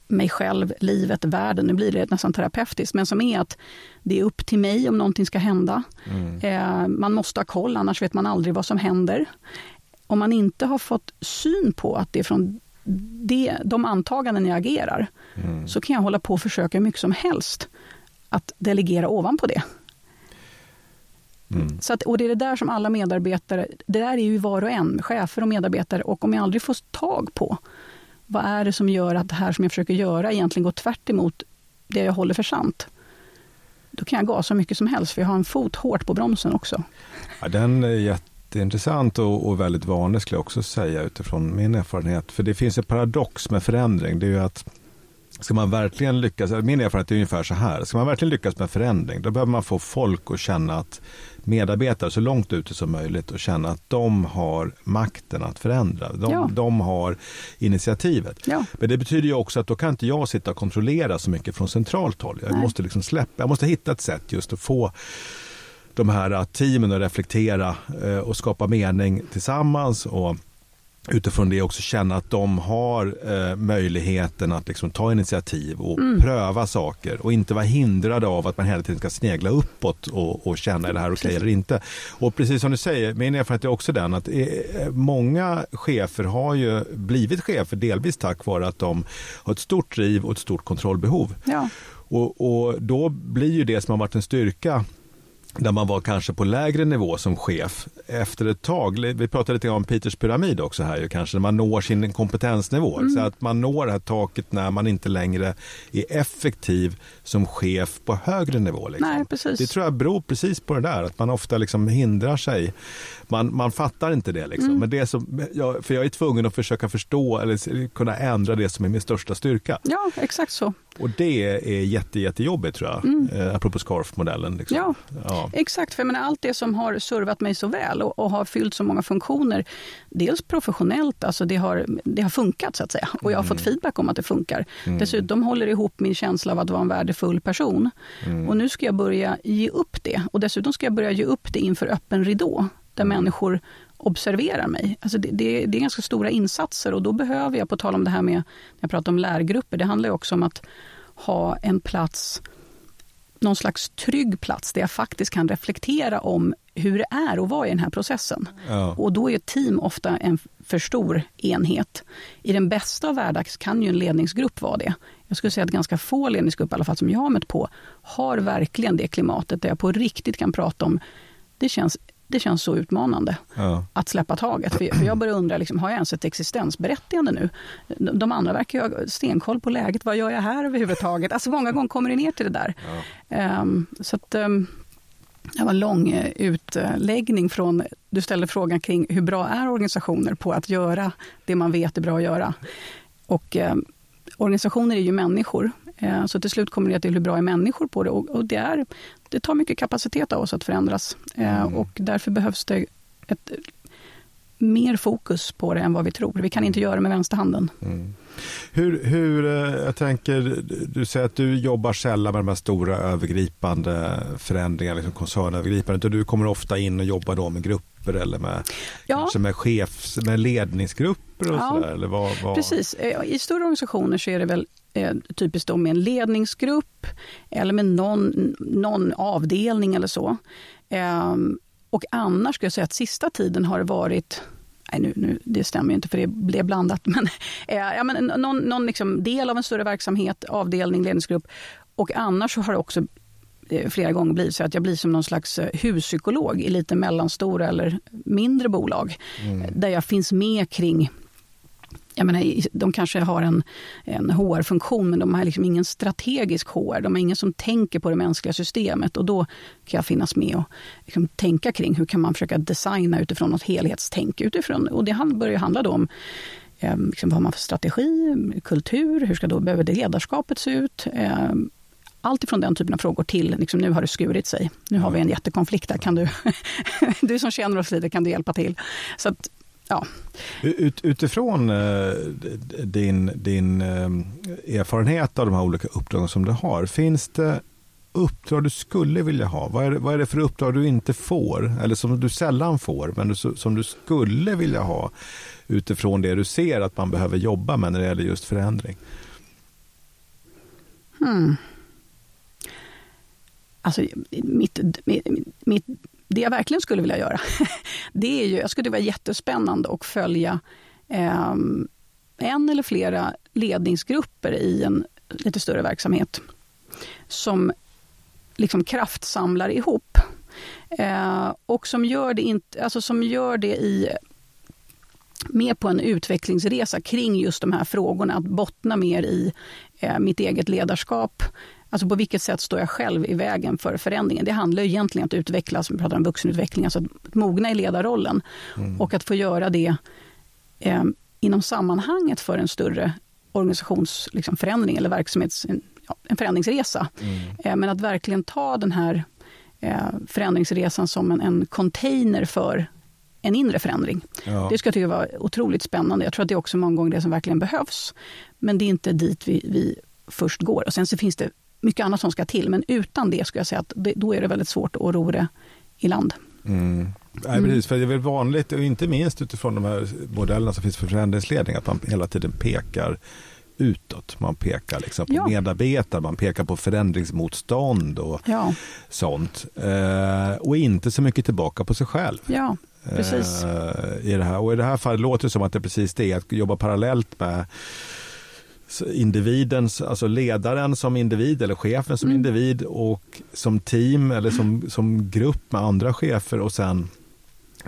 mig själv, livet, världen, nu blir det nästan terapeutiskt, men som är att det är upp till mig om någonting ska hända. Mm. Eh, man måste ha koll, annars vet man aldrig vad som händer. Om man inte har fått syn på att det är från det, de antaganden jag agerar, mm. så kan jag hålla på och försöka hur mycket som helst att delegera ovanpå det. Mm. Så att, och det är det där som alla medarbetare, det där är ju var och en, chefer och medarbetare, och om jag aldrig får tag på vad är det som gör att det här som jag försöker göra egentligen går tvärt emot det jag håller för sant? Då kan jag gasa mycket som helst, för jag har en fot hårt på bromsen också. Ja, den är jätteintressant och, och väldigt vanlig skulle jag också säga utifrån min erfarenhet. För det finns en paradox med förändring. Det är ju att Ska man verkligen lyckas, min erfarenhet är ungefär så här, ska man verkligen lyckas med förändring, då behöver man få folk att känna att medarbetare så långt ute som möjligt och känna att de har makten att förändra. De, ja. de har initiativet. Ja. Men det betyder ju också att då kan inte jag sitta och kontrollera så mycket från centralt håll. Jag Nej. måste liksom släppa, jag måste hitta ett sätt just att få de här teamen att reflektera eh, och skapa mening tillsammans och utifrån det också känna att de har eh, möjligheten att liksom ta initiativ och mm. pröva saker och inte vara hindrade av att man hela tiden ska snegla uppåt och, och känna är det här okej okay eller inte. Och precis som du säger, min erfarenhet är också den att eh, många chefer har ju blivit chefer delvis tack vare att de har ett stort driv och ett stort kontrollbehov. Ja. Och, och då blir ju det som har varit en styrka där man var kanske på lägre nivå som chef. Efter ett tag, vi pratade lite om Peters pyramid också här, kanske när man når sin kompetensnivå. Mm. Så att man når det här taket när man inte längre är effektiv som chef på högre nivå. Liksom. Nej, precis. Det tror jag beror precis på det där, att man ofta liksom hindrar sig. Man, man fattar inte det. Liksom. Mm. Men det som, jag, för jag är tvungen att försöka förstå eller kunna ändra det som är min största styrka. Ja, exakt så. Och det är jätte, jättejobbigt tror jag, mm. eh, apropå SCARF-modellen. Liksom. Ja, ja, exakt. För jag menar, allt det som har servat mig så väl och, och, har fyllt så många funktioner, dels professionellt, alltså det har, det har funkat så att säga. Och jag har mm. fått feedback om att det funkar. Mm. Dessutom håller det ihop min känsla av att vara en värdefull person. Mm. Och nu ska jag börja ge upp det. Och dessutom ska jag börja ge upp det inför öppen ridå, där mm. människor observerar mig. Alltså det, det, det, är ganska stora insatser och då behöver jag, på tal om det här med, när jag pratar om lärgrupper, det handlar också om att ha en plats, någon slags trygg plats där jag faktiskt kan reflektera om hur det är att vara i den här processen. Ja. Och då är ett team ofta en för stor enhet. I den bästa av världar kan ju en ledningsgrupp vara det. Jag skulle säga att ganska få ledningsgrupper, i alla fall som jag har mött på, har verkligen det klimatet där jag på riktigt kan prata om det känns det känns så utmanande ja. att släppa taget. För jag börjar undra, liksom, har jag ens ett existensberättigande nu? De andra verkar ha stenkoll på läget. Vad gör jag här överhuvudtaget? Alltså många gånger kommer det ner till det där. Ja. Um, så att, um, det var en lång eh, utläggning från, du ställde frågan kring hur bra är organisationer på att göra det man vet är bra att göra. Och eh, organisationer är ju människor Eh, så till slut kommer det till hur bra är människor på det och, det, är, det tar mycket kapacitet av oss att förändras. Eh, mm. Och därför behövs det ett, mer fokus på det än vad vi tror. Vi kan inte göra det med vänsterhanden. Mm. Hur, hur, eh, jag tänker, du säger att du jobbar sällan med de här stora övergripande förändringarna, liksom koncernövergripande. Du kommer ofta in och jobbar då med grupper eller med, ja. kanske med, chefs, med ledningsgrupper och ja, sådär? Eller vad. Precis. I stora organisationer så är det väl eh, typiskt då med en ledningsgrupp eller med någon, någon avdelning eller så. Eh, och annars skulle jag säga att sista tiden har det varit nej nu, nu, det stämmer inte för det blev blandat, [LAUGHS] men, eh, ja, men någon, någon liksom del av en större verksamhet, avdelning, ledningsgrupp. Och annars har det också eh, flera gånger blivit så att jag blir som någon slags eh, huspsykolog i lite mellanstora eller mindre bolag. Mm. Där jag finns med kring jag menar, de kanske har en, en HR-funktion men de har liksom ingen strategisk HR. De har ingen som tänker på det mänskliga systemet och då kan jag finnas med och liksom tänka kring hur kan man försöka designa utifrån något helhetstänk. Utifrån, och det börjar handla om eh, liksom, vad har man för strategi, kultur, hur ska då behöver det ledarskapet se ut? Eh, allt ifrån den typen av frågor till liksom, nu har det skurit sig. Nu har vi en jättekonflikt där. Kan du, [LAUGHS] du som känner oss lite, kan du hjälpa till? Så att, ja. Ut, utifrån eh, din, din eh, erfarenhet av de här olika uppdragen som du har, finns det uppdrag du skulle vilja ha? Vad är, vad är det för uppdrag du inte får, eller som du sällan får, men du, som du skulle vilja ha utifrån det du ser att man behöver jobba med när det gäller just förändring? Hmm. Alltså, mitt, mitt, mitt det jag verkligen skulle vilja göra, [LAUGHS] det är ju, jag skulle vara jättespännande att följa eh, en eller flera ledningsgrupper i en lite större verksamhet som liksom kraftsamlar ihop. Eh, och som gör det, inte, alltså som gör det i med på en utvecklingsresa kring just de här frågorna. Att bottna mer i eh, mitt eget ledarskap, Alltså på vilket sätt står jag själv i vägen för förändringen? Det handlar egentligen om att utvecklas, vi pratar om vuxenutveckling, alltså att mogna i ledarrollen. Mm. Och att få göra det eh, inom sammanhanget för en större organisationsförändring liksom, eller verksamhets, en, ja, en förändringsresa. Mm. Eh, men att verkligen ta den här eh, förändringsresan som en, en container för en inre förändring. Ja. Det ska jag tycka var otroligt spännande. Jag tror att det är också många gånger det som verkligen behövs. Men det är inte dit vi, vi först går. Och sen så finns det mycket annat som ska till. Men utan det skulle jag säga att det, då är det väldigt svårt att ro det i land. Mm. Nej, precis, för det är väl vanligt, och inte minst utifrån de här modellerna som finns för förändringsledning, att man hela tiden pekar utåt. Man pekar liksom på ja. medarbetare, man pekar på förändringsmotstånd och ja. sånt. Eh, och inte så mycket tillbaka på sig själv. Ja, precis. Eh, i det här. Och i det här fallet låter det som att det är precis det, att jobba parallellt med individens, alltså ledaren som individ eller chefen som mm. individ och som team eller som, som grupp med andra chefer och sen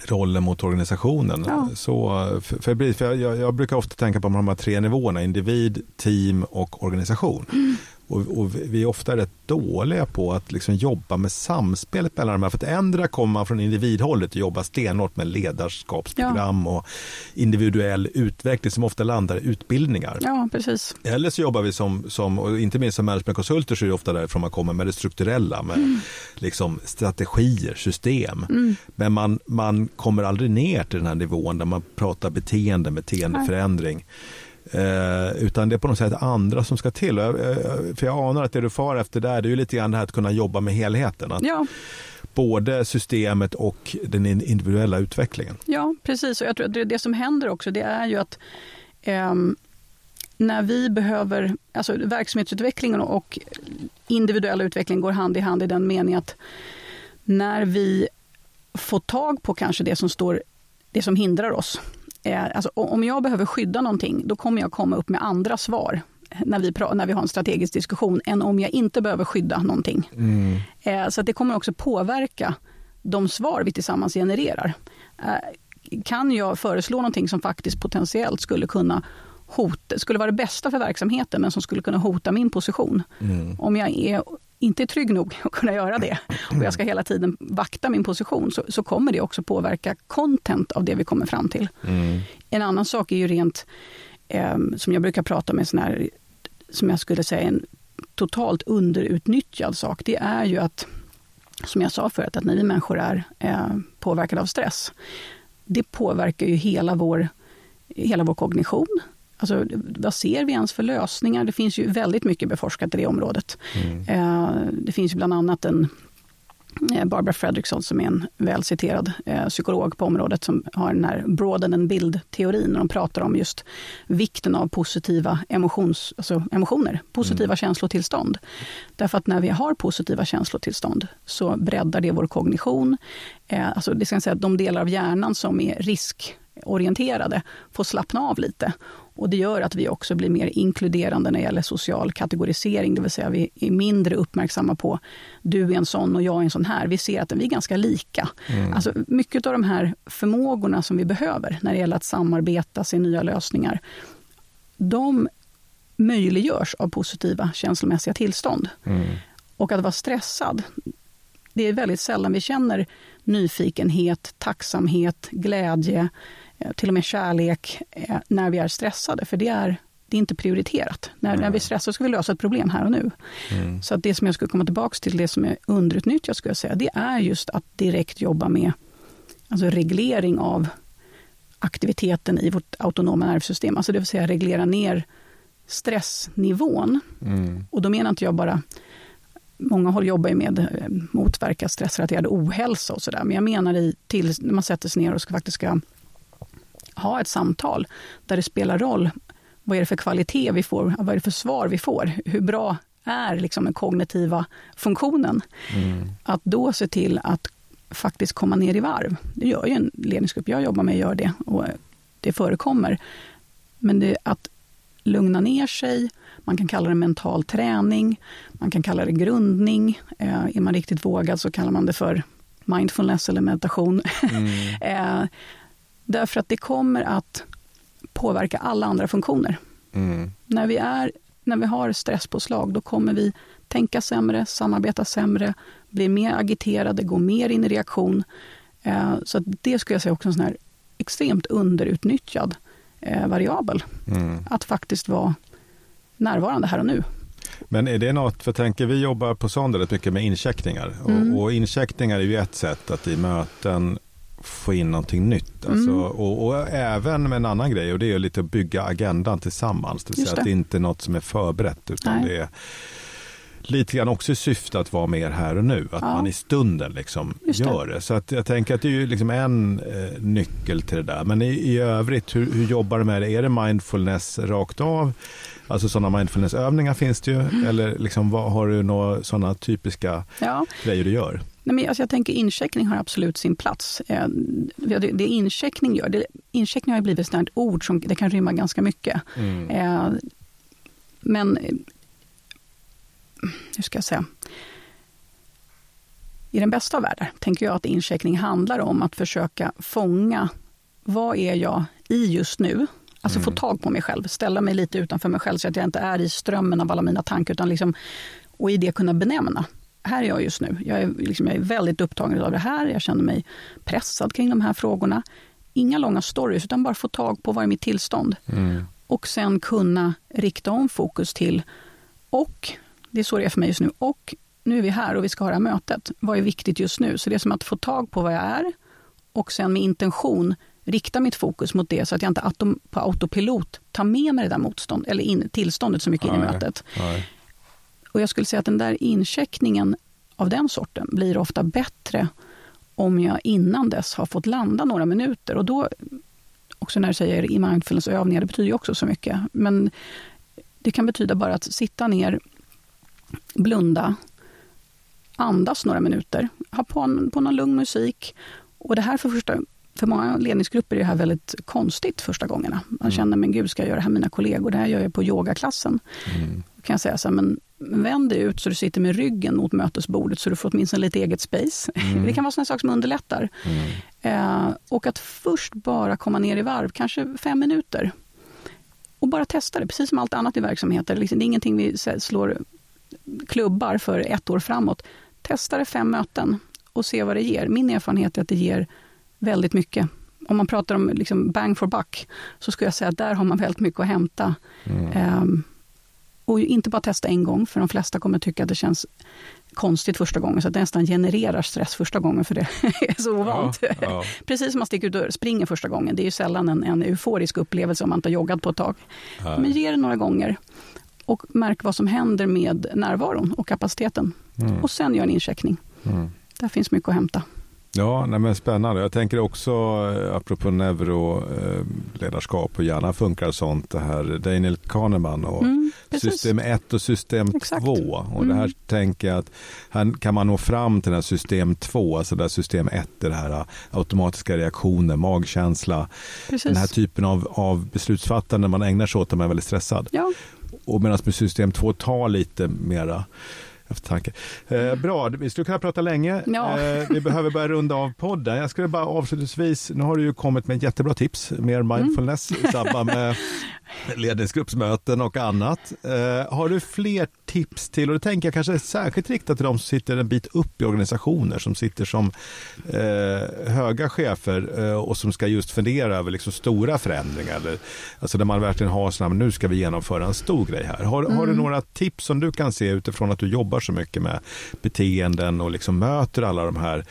rollen mot organisationen. Ja. Så, för, för, jag, jag, brukar ofta tänka på de här tre nivåerna, individ, team och organisation. Mm. Och, och, vi är ofta rätt dåliga på att liksom jobba med samspelet mellan de här. För att ändra kommer man från individhållet och jobbar stenhårt med ledarskapsprogram ja. och individuell utveckling som ofta landar i utbildningar. Ja, precis. Eller så jobbar vi som, som och inte minst som managementkonsulter så är det ofta därifrån man kommer med det strukturella, med mm. liksom strategier, system. Mm. Men man, man kommer aldrig ner till den här nivån där man pratar beteende, beteendeförändring. Nej. Eh, utan det är på något sätt andra som ska till. Eh, för jag anar att det du far efter där, det är ju lite grann det här att kunna jobba med helheten. Ja. Både systemet och den individuella utvecklingen. Ja, precis. Och jag tror att det, det som händer också, det är ju att eh, när vi behöver, alltså verksamhetsutvecklingen och individuella utveckling går hand i hand i den meningen att när vi får tag på kanske det som står, det som hindrar oss, alltså, om jag behöver skydda någonting, då kommer jag komma upp med andra svar när vi, när vi har en strategisk diskussion, än om jag inte behöver skydda någonting. Mm. Eh, så det kommer också påverka de svar vi tillsammans genererar. Eh, kan jag föreslå någonting som faktiskt potentiellt skulle kunna hota, skulle vara det bästa för verksamheten, men som skulle kunna hota min position. Mm. Om jag är inte är trygg nog [LAUGHS] att kunna göra det och jag ska hela tiden vakta min position så, så kommer det också påverka content av det vi kommer fram till. Mm. En annan sak är ju rent, eh, som jag brukar prata med, sån här, som jag skulle säga en totalt underutnyttjad sak, det är ju att, som jag sa förut, att när vi människor är eh, påverkade av stress, det påverkar ju hela vår, hela vår kognition, Alltså, vad ser vi ens för lösningar? Det finns ju väldigt mycket beforskat i det området. Mm. Eh, det finns ju bland annat en eh, Barbara Fredrickson som är en välciterad eh, psykolog på området som har den här broaden and bild-teorin. De pratar om just vikten av positiva emotions, alltså emotioner, positiva mm. känslotillstånd. Därför att när vi har positiva känslotillstånd så breddar det vår kognition. alltså det ska säga att de delar av hjärnan som är risk orienterade får slappna av lite. Och det gör att vi också blir mer inkluderande när det gäller social kategorisering, det vill säga vi är mindre uppmärksamma på du är en sån och jag är en sån här. Vi ser att vi är ganska lika. Mm. Alltså mycket av de här förmågorna som vi behöver när det gäller att samarbeta, se nya lösningar, de möjliggörs av positiva känslomässiga tillstånd. Mm. Och att vara stressad, det är väldigt sällan vi känner nyfikenhet, tacksamhet, glädje, till och med kärlek eh, när vi är stressade, för det är, det är inte prioriterat. När, mm. när vi är stressade ska vi lösa ett problem här och nu. Mm. Så att det som jag skulle komma tillbaka till, det som är underutnyttjat, skulle jag säga, det är just att direkt jobba med alltså reglering av aktiviteten i vårt autonoma nervsystem, alltså det vill säga reglera ner stressnivån. Mm. Och då menar inte jag bara Många håll jobbar ju med eh, motverka stressrelaterad ohälsa och sådär. Men jag menar i, till, när man sätter sig ner och ska, faktiskt ska ha ett samtal där det spelar roll vad är det för kvalitet vi får, vad är det för svar vi får, hur bra är liksom den kognitiva funktionen. Mm. Att då se till att faktiskt komma ner i varv. Det gör ju en ledningsgrupp jag jobbar med, gör det och det förekommer. Men det, att lugna ner sig, man kan kalla det mental träning, man kan kalla det grundning. Eh, är man riktigt vågad så kallar man det för mindfulness eller meditation. Mm. [LAUGHS] eh, därför att det kommer att påverka alla andra funktioner. Mm. När, vi är, när vi har stresspåslag, då kommer vi tänka sämre, samarbeta sämre, bli mer agiterade, gå mer in i reaktion. Eh, så det skulle jag säga också är en sån här extremt underutnyttjad eh, variabel. Mm. Att faktiskt vara närvarande här och nu. Men är det något, för tänker vi jobbar på Sonder rätt mycket med incheckningar mm. och, och incheckningar är ju ett sätt att i möten få in någonting nytt. Alltså, mm. och, och, även med en annan grej och det är lite att bygga agendan tillsammans. Det vill säga att det inte är något som är förberett utan Nej. det är lite grann också i syfte att vara mer här och nu. Att ja. man i stunden liksom gör det. Så att jag tänker att det är ju liksom en eh, nyckel till det där. Men i, i övrigt, hur, hur jobbar du med det? Är det mindfulness rakt av? Alltså sådana mindfulnessövningar finns det ju. Mm. Eller liksom, vad, har du några sådana typiska ja. grejer du gör? Nej, men alltså jag tänker incheckning har absolut sin plats. Eh, det, det incheckning gör, det, incheckning har blivit ett ord som det kan rymma ganska mycket. Mm. Eh, men hur ska jag säga? I den bästa av världar tänker jag att incheckning handlar om att försöka fånga vad är jag i just nu? Alltså mm. få tag på mig själv, ställa mig lite utanför mig själv så att jag inte är i strömmen av alla mina tankar utan liksom, och i det kunna benämna. Här är jag just nu. Jag är, liksom, jag är väldigt upptagen av det här. Jag känner mig pressad kring de här frågorna. Inga långa stories, utan bara få tag på vad är mitt tillstånd. Mm. Och sen kunna rikta om fokus till och det är så det är för mig just nu. Och nu är vi här och vi ska ha det här mötet. Vad är viktigt just nu? Så det är som att få tag på vad jag är och sen med intention rikta mitt fokus mot det så att jag inte på autopilot tar med mig det där motstånd, eller in, tillståndet så mycket in i mötet. Nej. Och jag skulle säga att den där incheckningen av den sorten blir ofta bättre om jag innan dess har fått landa några minuter. Och då, också när du säger i mindfulnessövningar, det betyder ju också så mycket. Men det kan betyda bara att sitta ner blunda, andas några minuter, ha på, på någon lugn musik. Och det här för första för många ledningsgrupper är det här väldigt konstigt första gångerna. Man mm. känner, men gud, ska jag göra det här med mina kollegor? Det här gör jag på yogaklassen. Mm. Då kan jag säga så här, men vänd dig ut så du sitter med ryggen mot mötesbordet så du får åtminstone lite eget space. Mm. [LAUGHS] Det kan vara sådana saker som underlättar. Mm. Eh, och att först bara komma ner i varv, kanske fem minuter. Och bara testa det, precis som allt annat i verksamheter. Liksom, det är ingenting vi slår klubbar för ett år framåt. Testa det fem möten och se vad det ger. Min erfarenhet är att det ger väldigt mycket. Om man pratar om liksom bang for buck, så skulle jag säga att där har man väldigt mycket att hämta. Mm. Um, och inte bara testa en gång, för de flesta kommer tycka att det känns konstigt första gången, så att det nästan genererar stress första gången, för det [LAUGHS] är så ovant. Ja, ja. [LAUGHS] Precis som man sticker ut och springer första gången. Det är ju sällan en, en euforisk upplevelse om man inte har joggat på ett tag. Nej. Men ge det några gånger och märk vad som händer med närvaron och kapaciteten. Mm. Och sen gör en incheckning. Mm. Där finns mycket att hämta. Ja, nej men spännande. Jag tänker också, eh, apropå neuroledarskap och gärna funkar sånt, det här Daniel Kahneman och mm, system 1 och system 2. Och det här mm. tänker jag att här kan man nå fram till den här system 2, alltså där system 1 är det här eh, automatiska reaktioner, magkänsla, Precis. den här typen av, av beslutsfattande man ägnar sig åt när man är väldigt stressad. Ja. Och medan med system 2 tar lite mera eftertanke. Eh, bra, vi skulle kunna prata länge. Ja. Eh, vi behöver börja runda av podden. Jag skulle bara avslutningsvis, nu har du ju kommit med jättebra tips, mer mindfulness mm. i samband med [LAUGHS] ledningsgruppsmöten och annat. Eh, har du fler tips till, och det tänker jag kanske är särskilt riktat till de som sitter en bit upp i organisationer, som sitter som eh, höga chefer eh, och som ska just fundera över liksom stora förändringar. Eller, alltså där man verkligen har sådana, nu ska vi genomföra en stor grej här. Har, mm. har du mm. några tips som du kan se utifrån att du jobbar så mycket med beteenden och liksom möter alla de här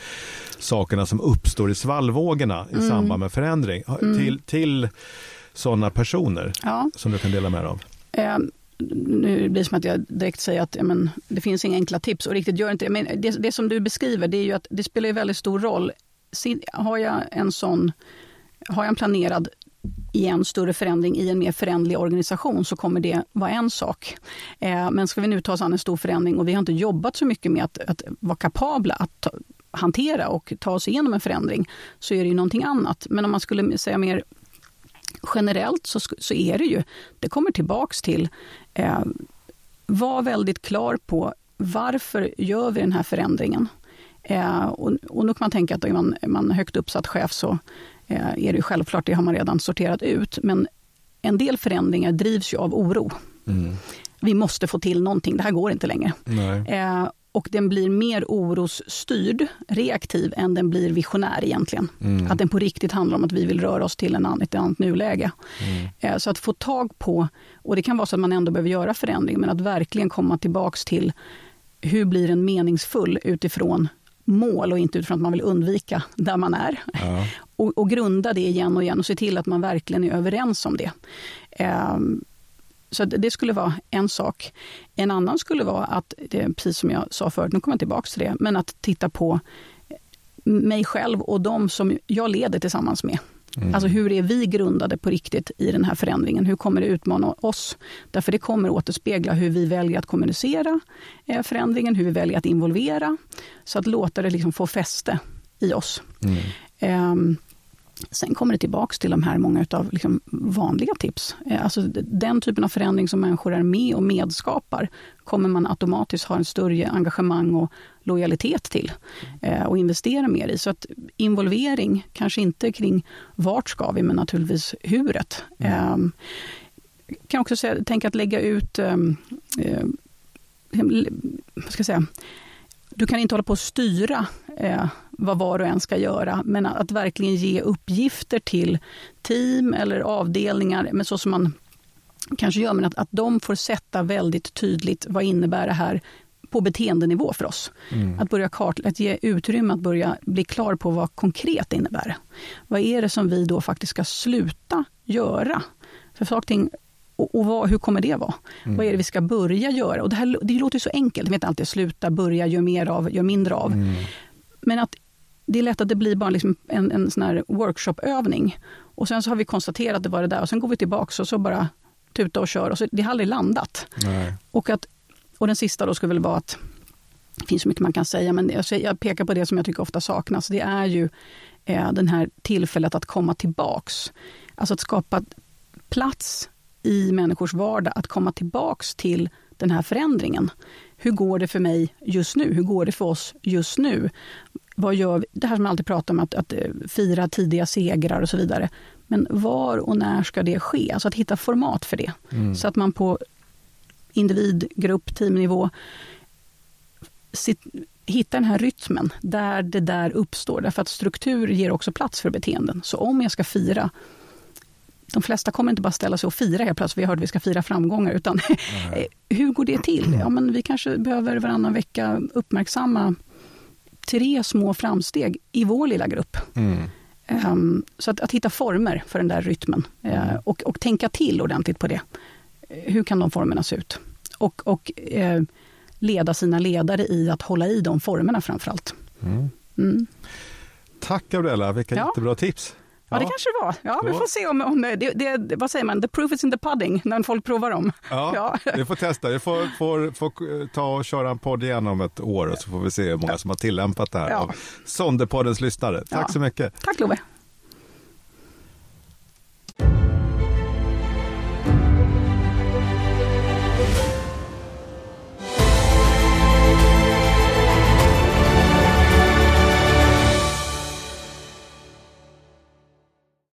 sakerna som uppstår i svallvågorna i mm. samband med förändring mm. till, till sådana personer ja. som du kan dela med dig av? Eh, nu blir det som att jag direkt säger att men, det finns inga enkla tips och riktigt gör inte det. Men det, det som du beskriver det är ju att det spelar väldigt stor roll. Har jag en sån, har jag en planerad i en större förändring i en mer förändlig organisation så kommer det vara en sak. Eh, men ska vi nu ta oss an en stor förändring och vi har inte jobbat så mycket med att, att vara kapabla att ta, hantera och ta oss igenom en förändring så är det ju någonting annat. Men om man skulle säga mer generellt så, så är det ju, det kommer tillbaks till, eh, var väldigt klar på varför gör vi den här förändringen? Eh, och, och då kan man tänka att är man, är man högt uppsatt chef så är det självklart, det har man redan sorterat ut. Men en del förändringar drivs ju av oro. Mm. Vi måste få till någonting, det här går inte längre. Eh, och den blir mer orosstyrd, reaktiv, än den blir visionär egentligen. Mm. Att den på riktigt handlar om att vi vill röra oss till en, ett annat nuläge. Mm. Eh, så att få tag på, och det kan vara så att man ändå behöver göra förändring, men att verkligen komma tillbaks till hur blir den meningsfull utifrån mål och inte utifrån att man vill undvika där man är. Ja. Och, och, grunda det igen och igen och se till att man verkligen är överens om det. Um, så det skulle vara en sak. En annan skulle vara att, precis som jag sa förut, nu kommer jag tillbaka till det, men att titta på mig själv och de som jag leder tillsammans med. Mm. Alltså hur är vi grundade på riktigt i den här förändringen? Hur kommer det utmana oss? Därför det kommer återspegla hur vi väljer att kommunicera eh, förändringen, hur vi väljer att involvera. Så att låta det liksom få fäste i oss. Mm. Um, Sen kommer det tillbaks till de här många av liksom vanliga tips. Eh, alltså den typen av förändring som människor är med och medskapar kommer man automatiskt ha en större engagemang och lojalitet till eh, och investera mer i. Så att involvering, kanske inte kring vart ska vi, men naturligtvis huret. Mm. Eh, kan också säga, tänka att lägga ut ehm, eh, ska jag säga, du kan inte hålla på att styra eh, vad var och en ska göra, men att, verkligen ge uppgifter till team eller avdelningar, men så som man kanske gör, men att, att de får sätta väldigt tydligt vad innebär det här på beteendenivå för oss. Mm. Att börja kart, att ge utrymme att börja bli klar på vad konkret innebär. Vad är det som vi då faktiskt ska sluta göra? För saker och, och vad, hur kommer det vara? Mm. Vad är det vi ska börja göra? Och det, här, det låter så enkelt, det vet alltid sluta, börja, gör mer av, gör mindre av. Mm. Men att det är lätt att det blir bara liksom en, en sån här workshopövning. Och sen så har vi konstaterat att det var det där och sen går vi tillbaka och så bara tuta och kör. Och så, det har aldrig landat. Och, att, och den sista då skulle väl vara att det finns så mycket man kan säga, men jag, jag pekar på det som jag tycker ofta saknas. Det är ju eh, den här tillfället att komma tillbaks. Alltså att skapa plats i människors vardag att komma tillbaks till den här förändringen. Hur går det för mig just nu? Hur går det för oss just nu? Vad gör vi? Det här som man alltid pratar om, att, att eh, fira tidiga segrar och så vidare. Men var och när ska det ske? Alltså att hitta format för det. Mm. Så att man på individ, grupp, teamnivå sitt, hitta den här rytmen där det där uppstår. Därför att struktur ger också plats för beteenden. Så om jag ska fira de flesta kommer inte bara ställa sig och fira helt plötsligt, vi hörde att vi ska fira framgångar, utan [LAUGHS] hur går det till? Ja, men vi kanske behöver varannan vecka uppmärksamma tre små framsteg i vår lilla grupp. Mm. Um, så att, att, hitta former för den där rytmen uh, och, och tänka till ordentligt på det. Hur kan de formerna se ut? Och, och uh, leda sina ledare i att hålla i de formerna framför allt. Mm. Mm. Tack Gabriella, vilka ja. jättebra tips. Ja, det kanske det var. Ja, vi får se om, om det, det, vad säger man, the proof is in the pudding, när folk provar dem. Ja, [LAUGHS] ja. vi får testa. Vi får, får, får ta och köra en podd igen om ett år och så får vi se hur många som har tillämpat det här ja. av Sonderpoddens lyssnare. Tack ja. så mycket. Tack Love.